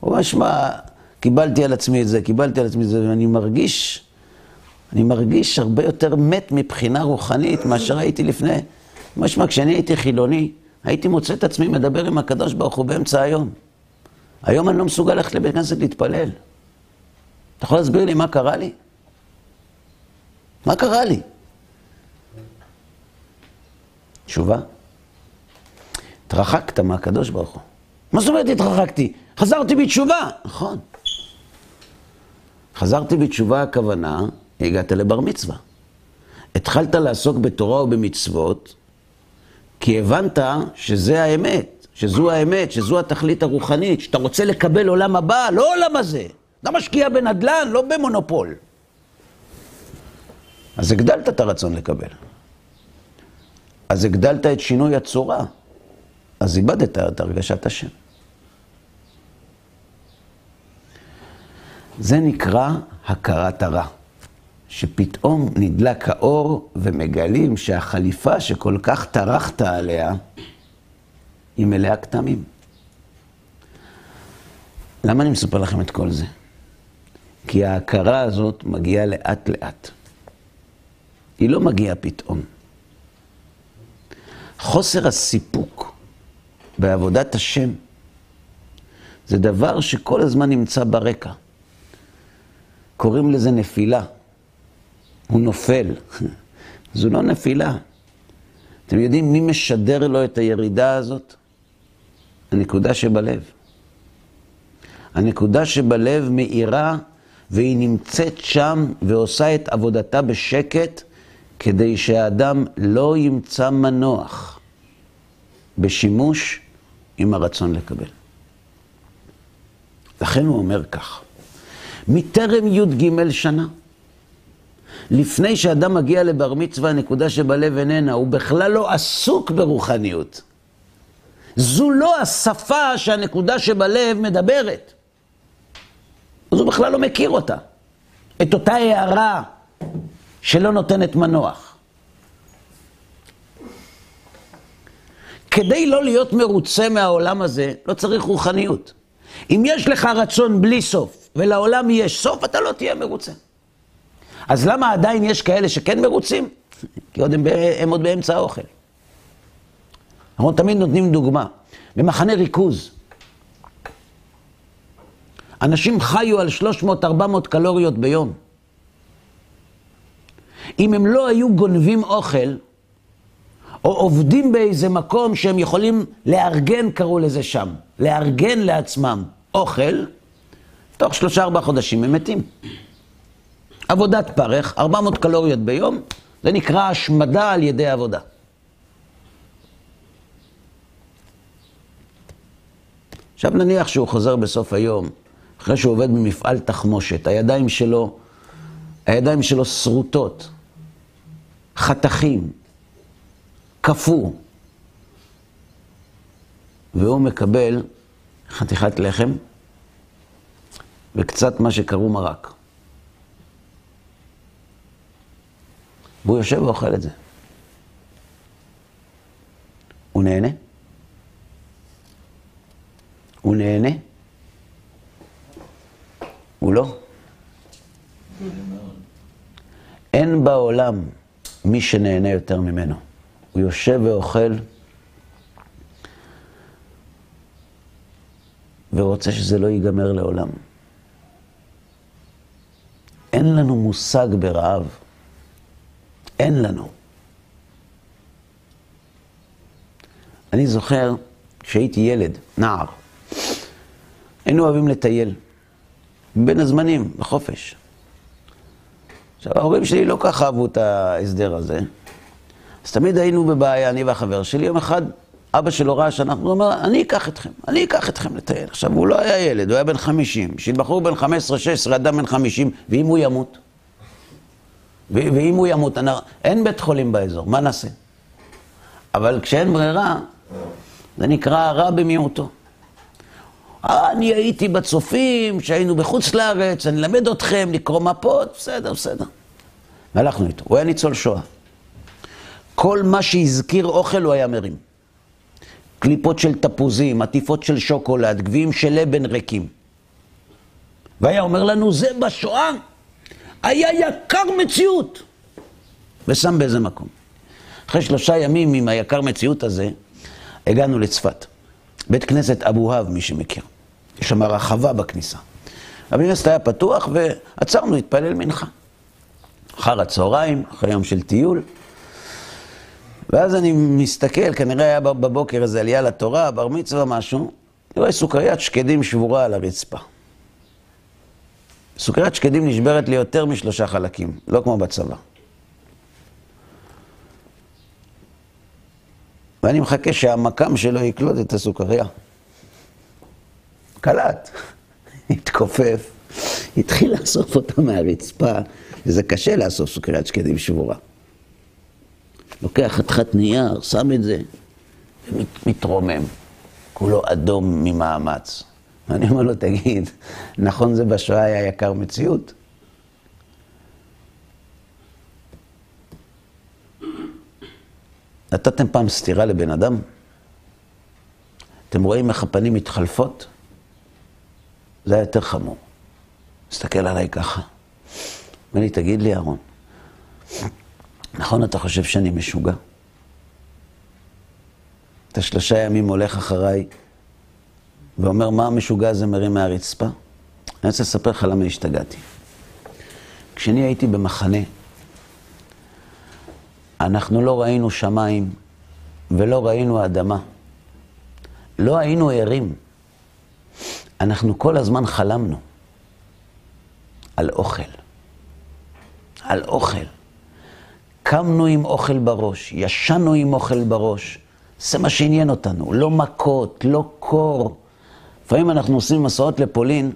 הוא אומר, שמע, קיבלתי על עצמי את זה, קיבלתי על עצמי את זה, ואני מרגיש, אני מרגיש הרבה יותר מת מבחינה רוחנית מאשר הייתי לפני. משמע, כשאני הייתי חילוני, הייתי מוצא את עצמי מדבר עם הקדוש ברוך הוא באמצע היום. היום אני לא מסוגל ללכת לבית כנסת להתפלל. אתה יכול להסביר לי מה קרה לי? מה קרה לי? תשובה? התרחקת מהקדוש ברוך הוא. מה זאת אומרת התרחקתי? חזרתי בתשובה. נכון. חזרתי בתשובה הכוונה, הגעת לבר מצווה. התחלת לעסוק בתורה ובמצוות, כי הבנת שזה האמת, שזו האמת, שזו התכלית הרוחנית, שאתה רוצה לקבל עולם הבא, לא עולם הזה. אתה משקיע בנדל"ן, לא במונופול. אז הגדלת את הרצון לקבל. אז הגדלת את שינוי הצורה. אז איבדת את הרגשת השם. זה נקרא הכרת הרע. שפתאום נדלק האור ומגלים שהחליפה שכל כך טרחת עליה היא מלאה כתמים. למה אני מספר לכם את כל זה? כי ההכרה הזאת מגיעה לאט לאט. היא לא מגיעה פתאום. חוסר הסיפוק בעבודת השם זה דבר שכל הזמן נמצא ברקע. קוראים לזה נפילה. הוא נופל. [laughs] זו לא נפילה. אתם יודעים מי משדר לו את הירידה הזאת? הנקודה שבלב. הנקודה שבלב מאירה והיא נמצאת שם ועושה את עבודתה בשקט כדי שהאדם לא ימצא מנוח בשימוש עם הרצון לקבל. לכן הוא אומר כך, מטרם י"ג שנה, לפני שאדם מגיע לבר מצווה, הנקודה שבלב איננה, הוא בכלל לא עסוק ברוחניות. זו לא השפה שהנקודה שבלב מדברת. אז הוא בכלל לא מכיר אותה. את אותה הערה שלא נותנת מנוח. כדי לא להיות מרוצה מהעולם הזה, לא צריך רוחניות. אם יש לך רצון בלי סוף, ולעולם יש סוף, אתה לא תהיה מרוצה. אז למה עדיין יש כאלה שכן מרוצים? כי עוד הם, הם עוד באמצע האוכל. אנחנו תמיד נותנים דוגמה. במחנה ריכוז, אנשים חיו על 300-400 קלוריות ביום. אם הם לא היו גונבים אוכל, או עובדים באיזה מקום שהם יכולים לארגן, קראו לזה שם, לארגן לעצמם אוכל, תוך שלושה ארבעה חודשים הם מתים. עבודת פרך, 400 קלוריות ביום, זה נקרא השמדה על ידי עבודה. עכשיו נניח שהוא חוזר בסוף היום, אחרי שהוא עובד במפעל תחמושת, הידיים שלו, הידיים שלו שרוטות, חתכים, קפוא, והוא מקבל חתיכת לחם וקצת מה שקראו מרק. והוא יושב ואוכל את זה. הוא נהנה? הוא נהנה? הוא לא. אין בעולם מי שנהנה יותר ממנו. הוא יושב ואוכל ורוצה שזה לא ייגמר לעולם. אין לנו מושג ברעב. אין לנו. אני זוכר כשהייתי ילד, נער, היינו אוהבים לטייל. בין הזמנים, בחופש. עכשיו, ההורים שלי לא כך אהבו את ההסדר הזה. אז תמיד היינו בבעיה, אני והחבר שלי. יום אחד, אבא שלו ראה שאנחנו, הוא אומר, אני אקח אתכם, אני אקח אתכם לטייל. עכשיו, הוא לא היה ילד, הוא היה בן 50. בשביל בחור בן 15-16, אדם בן 50, ואם הוא ימות? ואם הוא ימות, אין בית חולים באזור, מה נעשה? אבל כשאין ברירה, זה נקרא הרע במיעוטו. אני הייתי בצופים, שהיינו בחוץ לארץ, אני אלמד אתכם לקרוא מפות, בסדר, בסדר. והלכנו איתו, הוא היה ניצול שואה. כל מה שהזכיר אוכל הוא היה מרים. קליפות של תפוזים, עטיפות של שוקולד, גביעים של לבן ריקים. והיה אומר לנו, זה בשואה היה יקר מציאות. ושם באיזה מקום. אחרי שלושה ימים עם היקר מציאות הזה, הגענו לצפת. בית כנסת אבוהב, מי שמכיר. יש שם רחבה בכניסה. הבית כנסת היה פתוח ועצרנו להתפלל מנחה. אחר הצהריים, אחרי יום של טיול. ואז אני מסתכל, כנראה היה בבוקר איזה עלייה לתורה, בר מצווה, משהו. אני רואה סוכריית שקדים שבורה על הרצפה. סוכריית שקדים נשברת לי יותר משלושה חלקים, לא כמו בצבא. ואני מחכה שהמקם שלו יקלוט את הסוכריה. קלט, התכופף, התחיל לאסוף אותה מהרצפה, וזה קשה לאסוף סוכריית שקדים שבורה. לוקח חתיכת נייר, שם את זה, ומתרומם. כולו אדום ממאמץ. ואני אומר לו, תגיד, נכון זה בשואה היה יקר מציאות? נתתם פעם סטירה לבן אדם? אתם רואים איך הפנים מתחלפות? זה היה יותר חמור. מסתכל עליי ככה. אומר לי, תגיד לי, אהרון, נכון, אתה חושב שאני משוגע? אתה שלושה ימים הולך אחריי ואומר, מה המשוגע הזה מרים מהרצפה? אני רוצה לספר לך למה השתגעתי. כשאני הייתי במחנה, אנחנו לא ראינו שמיים ולא ראינו אדמה. לא היינו ערים. אנחנו כל הזמן חלמנו על אוכל. על אוכל. קמנו עם אוכל בראש, ישנו עם אוכל בראש. זה מה שעניין אותנו, לא מכות, לא קור. לפעמים אנחנו עושים מסעות לפולין,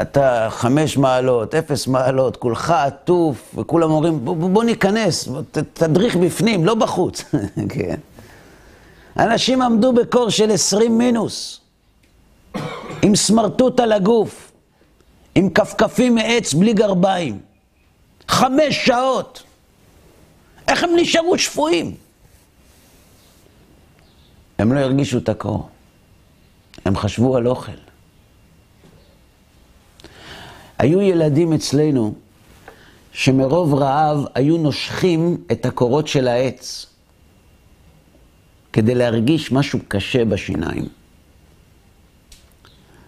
אתה חמש מעלות, אפס מעלות, כולך עטוף, וכולם אומרים, בוא, בוא ניכנס, תדריך בפנים, לא בחוץ. [laughs] כן. אנשים עמדו בקור של עשרים מינוס, עם סמרטוט על הגוף, עם כפכפים מעץ בלי גרביים. חמש שעות. איך הם נשארו שפויים? הם לא הרגישו את הקור. הם חשבו על אוכל. היו ילדים אצלנו שמרוב רעב היו נושכים את הקורות של העץ כדי להרגיש משהו קשה בשיניים.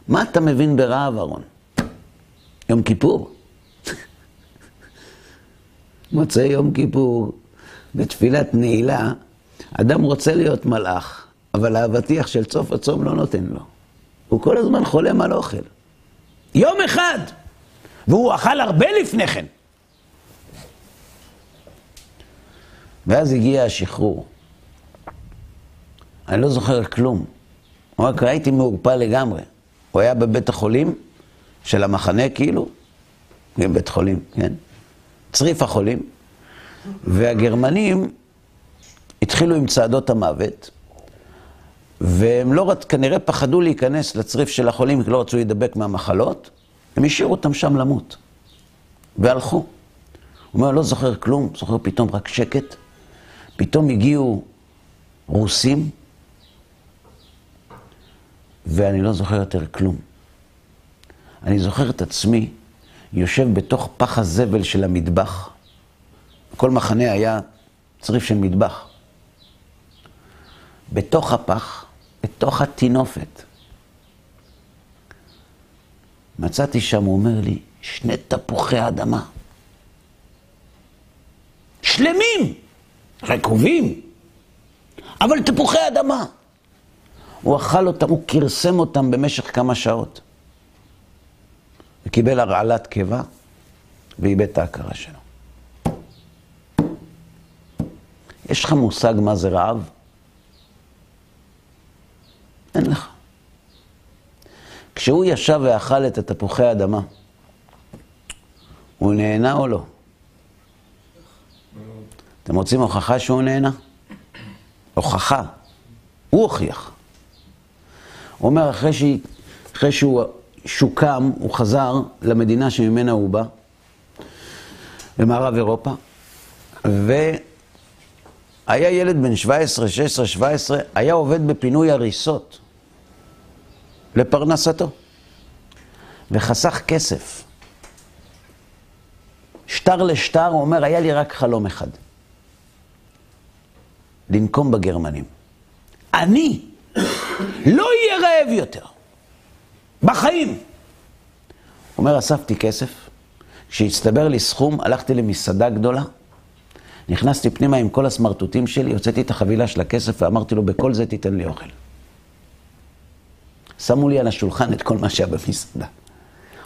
מה אתה מבין ברעב, אהרון? יום כיפור. [laughs] מוצאי יום כיפור, בתפילת נעילה, אדם רוצה להיות מלאך, אבל האבטיח של צוף הצום לא נותן לו. הוא כל הזמן חולם על אוכל. יום אחד! והוא אכל הרבה לפני כן. ואז הגיע השחרור. אני לא זוכר כלום. רק הייתי מעורפל לגמרי. הוא היה בבית החולים של המחנה, כאילו, גם בית חולים, כן? צריף החולים, והגרמנים התחילו עם צעדות המוות, והם לא, רק, כנראה פחדו להיכנס לצריף של החולים, כי לא רצו להידבק מהמחלות, הם השאירו אותם שם למות, והלכו. הוא אומר, לא זוכר כלום, זוכר פתאום רק שקט. פתאום הגיעו רוסים, ואני לא זוכר יותר כלום. אני זוכר את עצמי יושב בתוך פח הזבל של המטבח. כל מחנה היה צריף של מטבח. בתוך הפח, בתוך הטינופת. מצאתי שם, הוא אומר לי, שני תפוחי אדמה. שלמים, רקובים, אבל תפוחי אדמה. הוא אכל אותם, הוא כרסם אותם במשך כמה שעות. וקיבל הרעלת קיבה ואיבד את ההכרה שלו. יש לך מושג מה זה רעב? אין לך. כשהוא ישב ואכל את התפוחי האדמה, הוא נהנה או לא? אתם רוצים הוכחה שהוא נהנה? הוכחה. הוא הוכיח. הוא אומר, אחרי, ש... אחרי שהוא שוקם, הוא חזר למדינה שממנה הוא בא, במערב אירופה, והיה ילד בן 17, 16, 17, היה עובד בפינוי הריסות לפרנסתו, וחסך כסף. שטר לשטר, הוא אומר, היה לי רק חלום אחד, לנקום בגרמנים. אני לא אהיה רעב יותר. בחיים. אומר, אספתי כסף, כשהצטבר לי סכום, הלכתי למסעדה גדולה, נכנסתי פנימה עם כל הסמרטוטים שלי, הוצאתי את החבילה של הכסף ואמרתי לו, בכל זה תיתן לי אוכל. שמו לי על השולחן את כל מה שהיה במסעדה.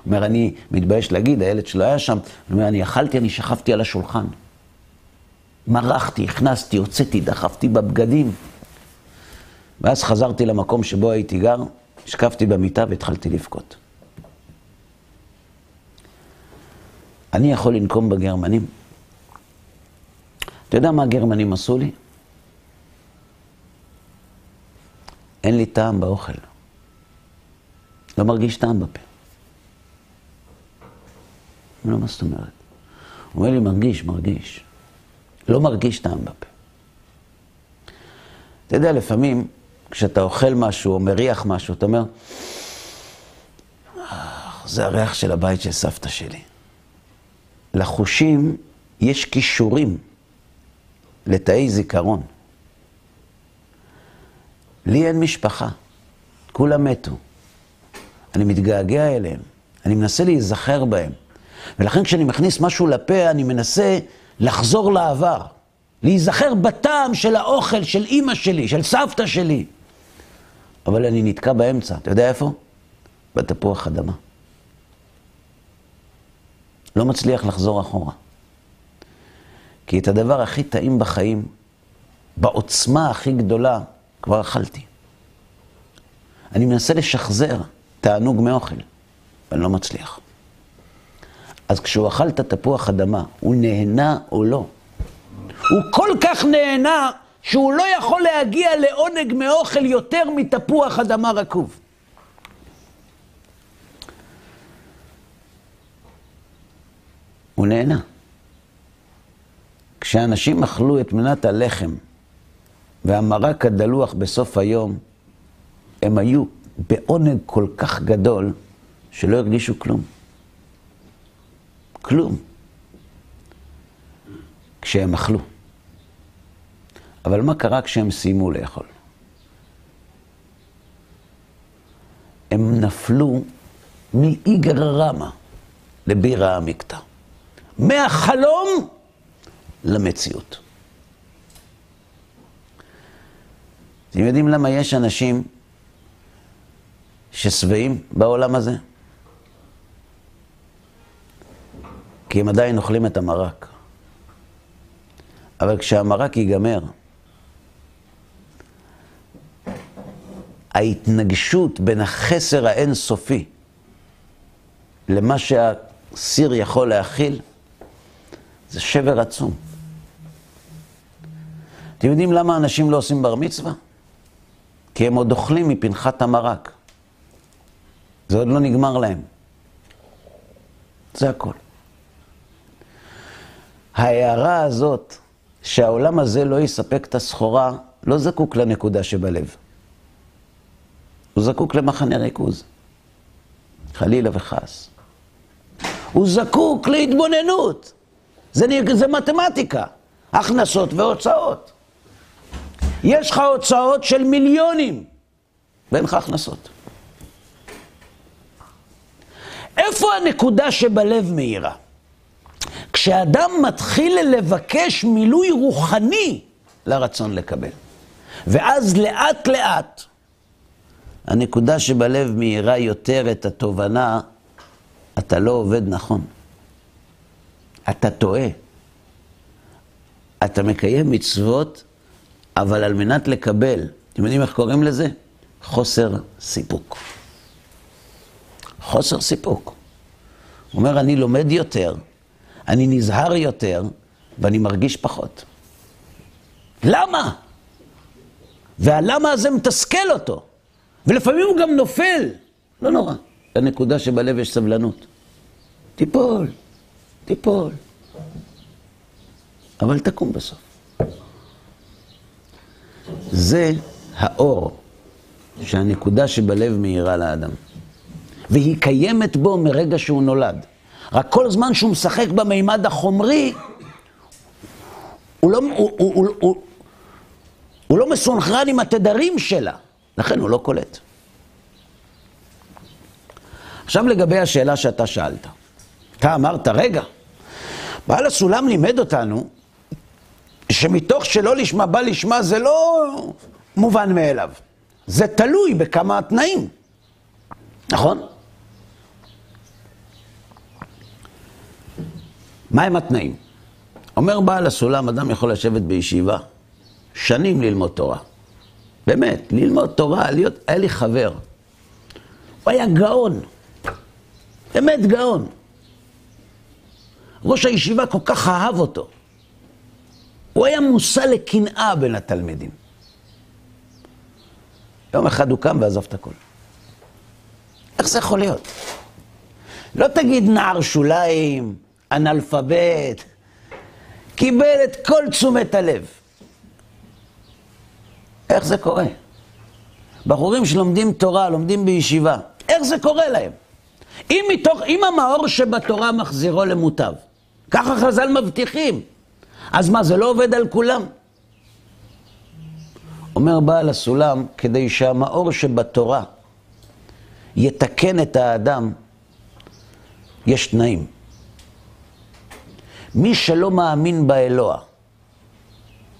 אומר, אני מתבייש להגיד, הילד שלו היה שם, אומר, אני אכלתי, אני שכבתי על השולחן. מרחתי, הכנסתי, הוצאתי, דחפתי בבגדים. ואז חזרתי למקום שבו הייתי גר, השקפתי במיטה והתחלתי לבכות. אני יכול לנקום בגרמנים? אתה יודע מה הגרמנים עשו לי? אין לי טעם באוכל. לא מרגיש טעם בפה. אני לא, מה זאת אומרת? הוא אומר לי, מרגיש, מרגיש. לא מרגיש טעם בפה. אתה יודע, לפעמים כשאתה אוכל משהו או מריח משהו, אתה אומר, זה הריח של הבית של סבתא שלי. לחושים יש כישורים לתאי זיכרון. לי אין משפחה, כולם מתו. אני מתגעגע אליהם, אני מנסה להיזכר בהם. ולכן כשאני מכניס משהו לפה, אני מנסה לחזור לעבר. להיזכר בטעם של האוכל של אימא שלי, של סבתא שלי. אבל אני נתקע באמצע, אתה יודע איפה? בתפוח אדמה. לא מצליח לחזור אחורה. כי את הדבר הכי טעים בחיים, בעוצמה הכי גדולה, כבר אכלתי. אני מנסה לשחזר תענוג מאוכל, ואני לא מצליח. אז כשהוא אכל את התפוח אדמה, הוא נהנה או לא? הוא כל כך נהנה שהוא לא יכול להגיע לעונג מאוכל יותר מתפוח אדמה רקוב. הוא נהנה. כשאנשים אכלו את מנת הלחם והמרק הדלוח בסוף היום, הם היו בעונג כל כך גדול שלא הרגישו כלום. כלום. כשהם אכלו. אבל מה קרה כשהם סיימו לאכול? הם נפלו מאיגרא רמא לבירא עמיקתא. מהחלום למציאות. אתם יודעים למה יש אנשים ששבעים בעולם הזה? כי הם עדיין אוכלים את המרק. אבל כשהמרק ייגמר, ההתנגשות בין החסר האינסופי למה שהסיר יכול להכיל, זה שבר עצום. אתם יודעים למה אנשים לא עושים בר מצווה? כי הם עוד אוכלים מפנחת המרק. זה עוד לא נגמר להם. זה הכל. ההערה הזאת, שהעולם הזה לא יספק את הסחורה, לא זקוק לנקודה שבלב. הוא זקוק למחנה ריכוז. חלילה וחס. הוא זקוק להתבוננות. זה, זה מתמטיקה, הכנסות והוצאות. יש לך הוצאות של מיליונים, ואין לך הכנסות. איפה הנקודה שבלב מאירה? כשאדם מתחיל לבקש מילוי רוחני לרצון לקבל. ואז לאט לאט הנקודה שבלב מאירה יותר את התובנה, אתה לא עובד נכון. אתה טועה. אתה מקיים מצוות, אבל על מנת לקבל, אתם יודעים איך קוראים לזה? חוסר סיפוק. חוסר סיפוק. הוא אומר, אני לומד יותר, אני נזהר יותר, ואני מרגיש פחות. למה? והלמה הזה מתסכל אותו. ולפעמים הוא גם נופל. לא נורא. לנקודה שבלב יש סבלנות. תיפול, תיפול. אבל תקום בסוף. זה האור שהנקודה שבלב מאירה לאדם. והיא קיימת בו מרגע שהוא נולד. רק כל זמן שהוא משחק במימד החומרי, הוא לא, הוא, הוא, הוא, הוא, הוא לא מסונכרן עם התדרים שלה, לכן הוא לא קולט. עכשיו לגבי השאלה שאתה שאלת. אתה אמרת, רגע, בעל הסולם לימד אותנו שמתוך שלא לשמה בא לשמה זה לא מובן מאליו. זה תלוי בכמה תנאים, נכון? מהם התנאים? אומר בעל הסולם, אדם יכול לשבת בישיבה שנים ללמוד תורה. באמת, ללמוד תורה, להיות... היה לי חבר. הוא היה גאון. באמת גאון. ראש הישיבה כל כך אהב אותו. הוא היה מושא לקנאה בין התלמידים. יום אחד הוא קם ועזב את הכל. איך זה יכול להיות? לא תגיד נער שוליים, אנאלפבית, קיבל את כל תשומת הלב. איך זה קורה? בחורים שלומדים תורה, לומדים בישיבה, איך זה קורה להם? אם, מתוך, אם המאור שבתורה מחזירו למוטב, ככה חז"ל מבטיחים, אז מה, זה לא עובד על כולם? אומר בעל הסולם, כדי שהמאור שבתורה יתקן את האדם, יש תנאים. מי שלא מאמין באלוה,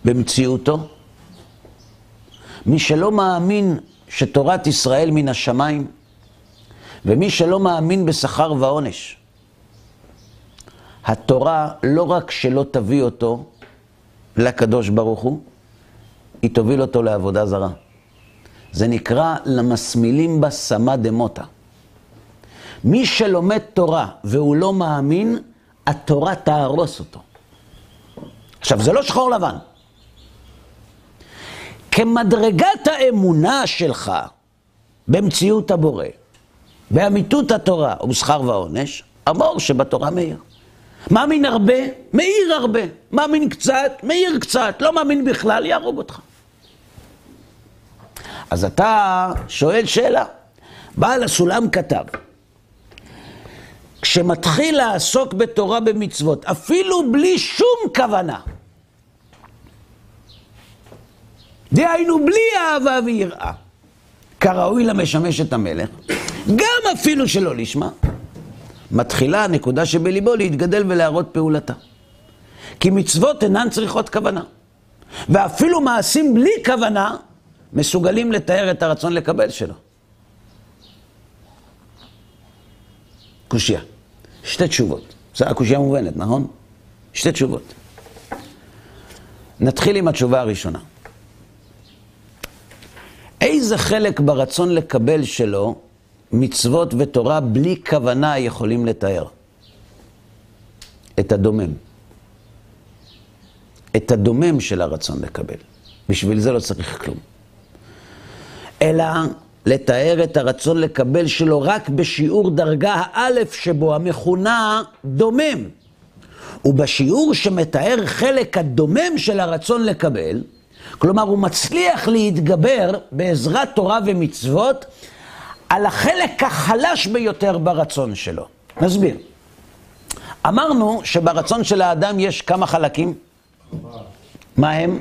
במציאותו, מי שלא מאמין שתורת ישראל מן השמיים, ומי שלא מאמין בשכר ועונש, התורה לא רק שלא תביא אותו לקדוש ברוך הוא, היא תוביל אותו לעבודה זרה. זה נקרא למסמילים בה סמא דמוטה. מי שלומד תורה והוא לא מאמין, התורה תהרוס אותו. עכשיו, זה לא שחור לבן. כמדרגת האמונה שלך במציאות הבורא, באמיתות התורה ובשכר ועונש, המור שבתורה מאיר. מאמין הרבה, מאיר הרבה. מאמין קצת, מאיר קצת. לא מאמין בכלל, יהרוג אותך. אז אתה שואל שאלה. בעל הסולם כתב, כשמתחיל לעסוק בתורה במצוות, אפילו בלי שום כוונה, דהיינו בלי אהבה ויראה, כראוי למשמש את המלך, גם אפילו שלא לשמה, מתחילה הנקודה שבליבו להתגדל ולהראות פעולתה. כי מצוות אינן צריכות כוונה. ואפילו מעשים בלי כוונה מסוגלים לתאר את הרצון לקבל שלו. קושייה. שתי תשובות. זו הקושייה מובנת, נכון? שתי תשובות. נתחיל עם התשובה הראשונה. איזה חלק ברצון לקבל שלו מצוות ותורה בלי כוונה יכולים לתאר? את הדומם. את הדומם של הרצון לקבל. בשביל זה לא צריך כלום. אלא לתאר את הרצון לקבל שלו רק בשיעור דרגה האלף שבו, המכונה דומם. ובשיעור שמתאר חלק הדומם של הרצון לקבל, כלומר הוא מצליח להתגבר בעזרת תורה ומצוות על החלק החלש ביותר ברצון שלו. נסביר. אמרנו שברצון של האדם יש כמה חלקים? מה הם?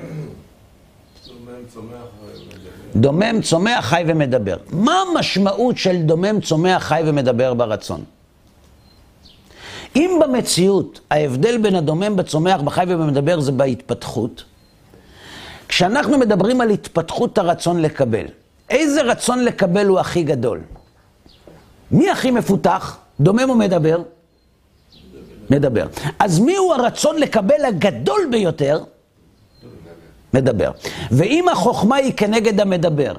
דומם, צומח, חי ומדבר. מה המשמעות של דומם, צומח, חי ומדבר ברצון? אם במציאות ההבדל בין הדומם בצומח, בחי ובמדבר זה בהתפתחות, כשאנחנו מדברים על התפתחות הרצון לקבל, איזה רצון לקבל הוא הכי גדול? מי הכי מפותח? דומם או מדבר? מדבר. אז מי הוא הרצון לקבל הגדול ביותר? מדבר. ואם החוכמה היא כנגד המדבר,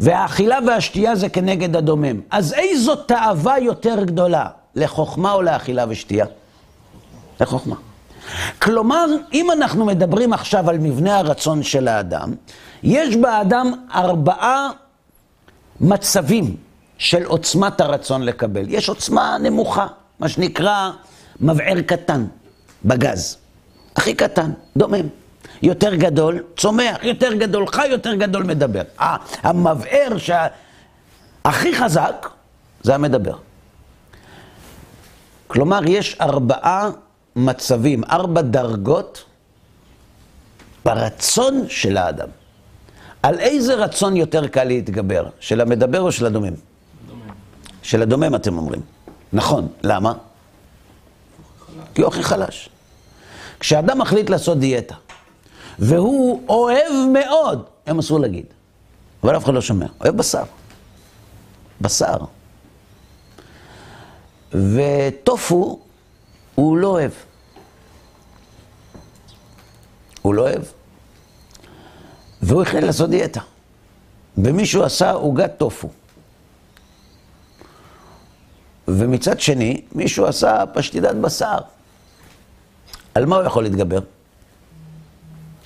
והאכילה והשתייה זה כנגד הדומם, אז איזו תאווה יותר גדולה, לחוכמה או לאכילה ושתייה? לחוכמה. כלומר, אם אנחנו מדברים עכשיו על מבנה הרצון של האדם, יש באדם ארבעה מצבים של עוצמת הרצון לקבל. יש עוצמה נמוכה, מה שנקרא מבער קטן בגז. הכי קטן, דומם. יותר גדול, צומח, יותר גדול, חי, יותר גדול, מדבר. המבער שהכי חזק זה המדבר. כלומר, יש ארבעה מצבים, ארבע דרגות ברצון של האדם. על איזה רצון יותר קל להתגבר? של המדבר או של הדומם? דומם. של הדומם, אתם אומרים. נכון. למה? כי הוא הכי חלש. כשאדם מחליט לעשות דיאטה, והוא אוהב מאוד, הם אסור להגיד, אבל אף אחד לא שומע, אוהב בשר. בשר. וטופו הוא לא אוהב. הוא לא אוהב. והוא החליט לעשות דיאטה. ומישהו עשה עוגת טופו. ומצד שני, מישהו עשה פשטידת בשר. על מה הוא יכול להתגבר?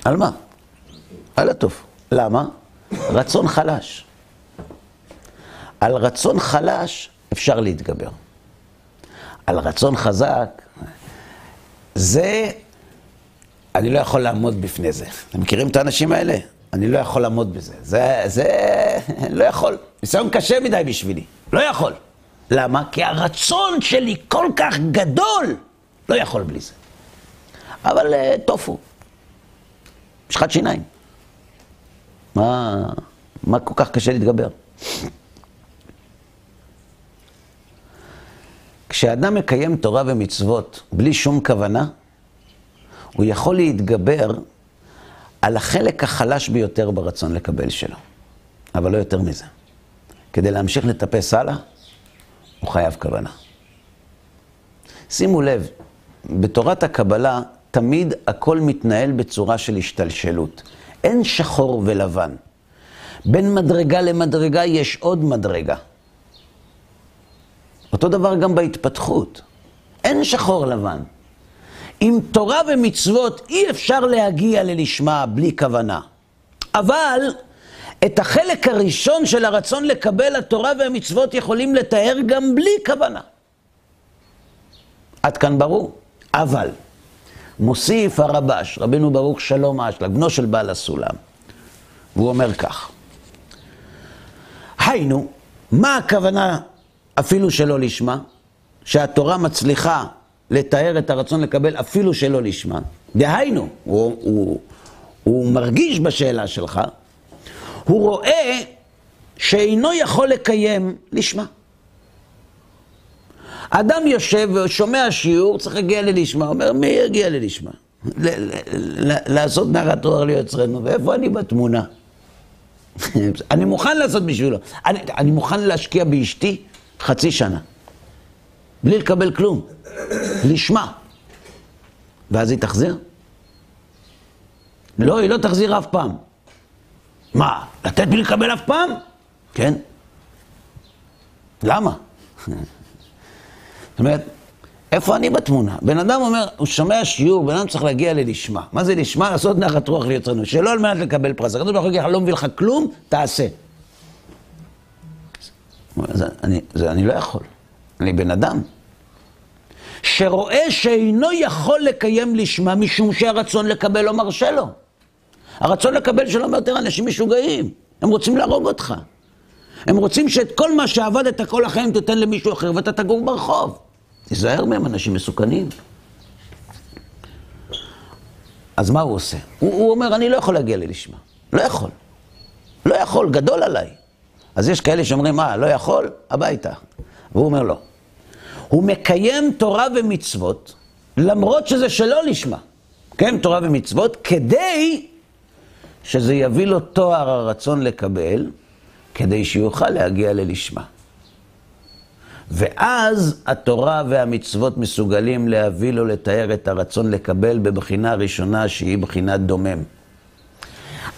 על מה? על הטופו. למה? רצון חלש. על רצון חלש אפשר להתגבר. על רצון חזק, זה, אני לא יכול לעמוד בפני זה. אתם מכירים את האנשים האלה? אני לא יכול לעמוד בזה. זה, זה, [laughs] לא יכול. ניסיון קשה מדי בשבילי. לא יכול. למה? כי הרצון שלי כל כך גדול, לא יכול בלי זה. אבל uh, טופו, משחת שיניים. מה, מה כל כך קשה להתגבר? כשאדם מקיים תורה ומצוות בלי שום כוונה, הוא יכול להתגבר על החלק החלש ביותר ברצון לקבל שלו, אבל לא יותר מזה. כדי להמשיך לטפס הלאה, הוא חייב כוונה. שימו לב, בתורת הקבלה תמיד הכל מתנהל בצורה של השתלשלות. אין שחור ולבן. בין מדרגה למדרגה יש עוד מדרגה. אותו דבר גם בהתפתחות. אין שחור לבן. עם תורה ומצוות אי אפשר להגיע ללשמה בלי כוונה. אבל את החלק הראשון של הרצון לקבל התורה והמצוות יכולים לתאר גם בלי כוונה. עד כאן ברור. אבל מוסיף הרבש, רבינו ברוך שלום אשלג, בנו של בעל הסולם, והוא אומר כך: היינו, מה הכוונה אפילו שלא לשמה? שהתורה מצליחה לתאר את הרצון לקבל אפילו שלא לשמה. דהיינו, הוא, הוא, הוא מרגיש בשאלה שלך, הוא רואה שאינו יכול לקיים לשמה. אדם יושב ושומע שיעור, צריך להגיע ללשמה, אומר, מי יגיע ללשמה? לעשות נחת רוח ליוצרנו, ואיפה אני בתמונה? [laughs] אני מוכן לעשות בשבילו. אני, אני מוכן להשקיע באשתי חצי שנה, בלי לקבל כלום, לשמה. ואז היא תחזיר? לא, היא לא תחזיר אף פעם. מה, לתת בלי לקבל אף פעם? כן. למה? זאת אומרת, איפה אני בתמונה? בן אדם אומר, הוא שומע שיעור, בן אדם צריך להגיע ללשמה. מה זה לשמה? לעשות נחת רוח ליוצרנו, שלא על מנת לקבל פרס. הקדוש ברוך הוא לא מביא לך כלום, תעשה. זה, אני, זה אני לא יכול. אני בן אדם. שרואה שאינו יכול לקיים לשמה משום שהרצון לקבל לא מרשה לו. הרצון לקבל שלום יותר אנשים משוגעים. הם רוצים להרוג אותך. הם רוצים שאת כל מה שעבדת כל החיים תיתן למישהו אחר ואתה תגור ברחוב. תיזהר מהם, אנשים מסוכנים. אז מה הוא עושה? הוא, הוא אומר, אני לא יכול להגיע ללשמה. לא יכול. לא יכול, גדול עליי. אז יש כאלה שאומרים, מה, לא יכול? הביתה. והוא אומר, לא. הוא מקיים תורה ומצוות, למרות שזה שלא לשמה. כן, תורה ומצוות, כדי שזה יביא לו תואר הרצון לקבל, כדי שיוכל להגיע ללשמה. ואז התורה והמצוות מסוגלים להביא לו לתאר את הרצון לקבל בבחינה ראשונה שהיא בחינת דומם.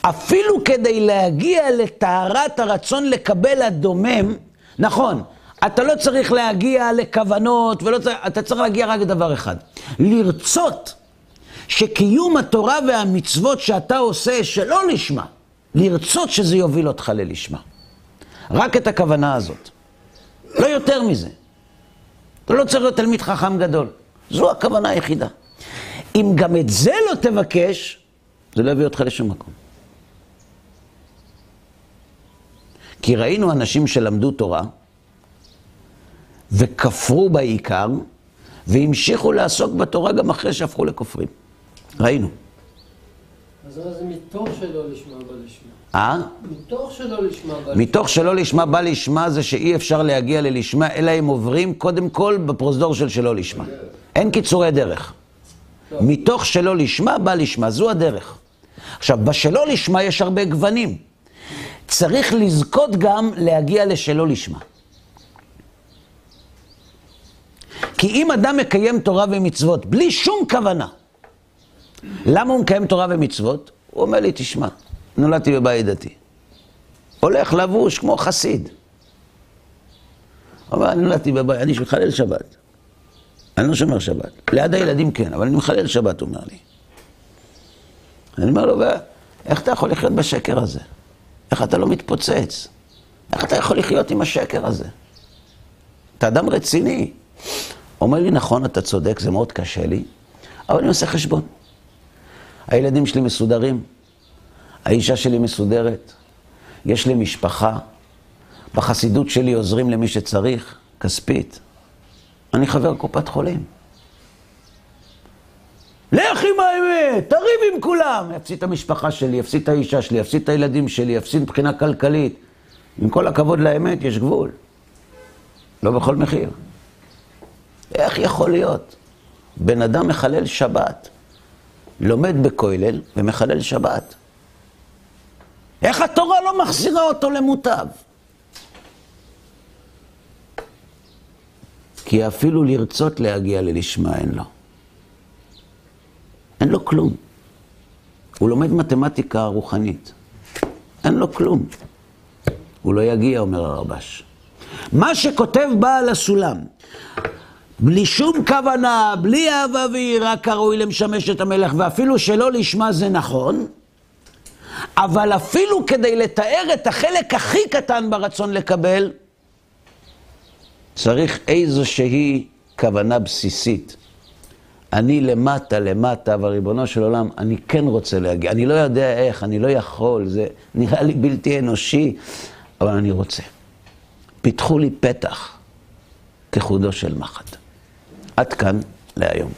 אפילו כדי להגיע לטהרת הרצון לקבל הדומם, נכון, אתה לא צריך להגיע לכוונות, ולא צריך, אתה צריך להגיע רק לדבר אחד. לרצות שקיום התורה והמצוות שאתה עושה שלא לשמה, לרצות שזה יוביל אותך ללשמה. רק את הכוונה הזאת. לא יותר מזה. אתה לא צריך להיות תלמיד חכם גדול. זו הכוונה היחידה. אם גם את זה לא תבקש, זה לא יביא אותך לשום מקום. כי ראינו אנשים שלמדו תורה וכפרו בעיקר, והמשיכו לעסוק בתורה גם אחרי שהפכו לכופרים. ראינו. אז זה מתוך שלא לשמה בא לשמה. אה? מתוך שלא לשמה בא לשמה. מתוך שלא לשמה בא לשמה זה שאי אפשר להגיע ללשמה, אלא אם עוברים קודם כל בפרוזדור של שלא לשמה. אין קיצורי דרך. מתוך שלא לשמה בא לשמה, זו הדרך. עכשיו, בשלא לשמה יש הרבה גוונים. צריך לזכות גם להגיע לשלא לשמה. כי אם אדם מקיים תורה ומצוות בלי שום כוונה, למה הוא מקיים תורה ומצוות? הוא אומר לי, תשמע, נולדתי בבית דתי. הולך לבוש כמו חסיד. אומר, אני נולדתי בבית, אני מחלל שבת. אני לא שומר שבת. ליד הילדים כן, אבל אני מחלל שבת, הוא אומר לי. אני אומר לו, איך אתה יכול לחיות בשקר הזה? איך אתה לא מתפוצץ? איך אתה יכול לחיות עם השקר הזה? אתה אדם רציני. אומר לי, נכון, אתה צודק, זה מאוד קשה לי, אבל אני עושה חשבון. הילדים שלי מסודרים, האישה שלי מסודרת, יש לי משפחה, בחסידות שלי עוזרים למי שצריך, כספית. אני חבר קופת חולים. לך עם האמת, תריב עם כולם. יפסיד את המשפחה שלי, יפסיד את האישה שלי, יפסיד את הילדים שלי, יפסיד מבחינה כלכלית. עם כל הכבוד לאמת, יש גבול. לא בכל מחיר. איך יכול להיות? בן אדם מחלל שבת, לומד בכולל ומחלל שבת. איך התורה לא מחזירה אותו למוטב? כי אפילו לרצות להגיע ללשמה אין לו. אין לו כלום. הוא לומד מתמטיקה רוחנית. אין לו כלום. הוא לא יגיע, אומר הרבש. מה שכותב בעל הסולם, בלי שום כוונה, בלי אהבה ויראה כראוי למשמש את המלך, ואפילו שלא לשמה זה נכון, אבל אפילו כדי לתאר את החלק הכי קטן ברצון לקבל, צריך איזושהי כוונה בסיסית. אני למטה, למטה, אבל ריבונו של עולם, אני כן רוצה להגיע. אני לא יודע איך, אני לא יכול, זה נראה לי בלתי אנושי, אבל אני רוצה. פיתחו לי פתח כחודו של מחט. עד כאן להיום.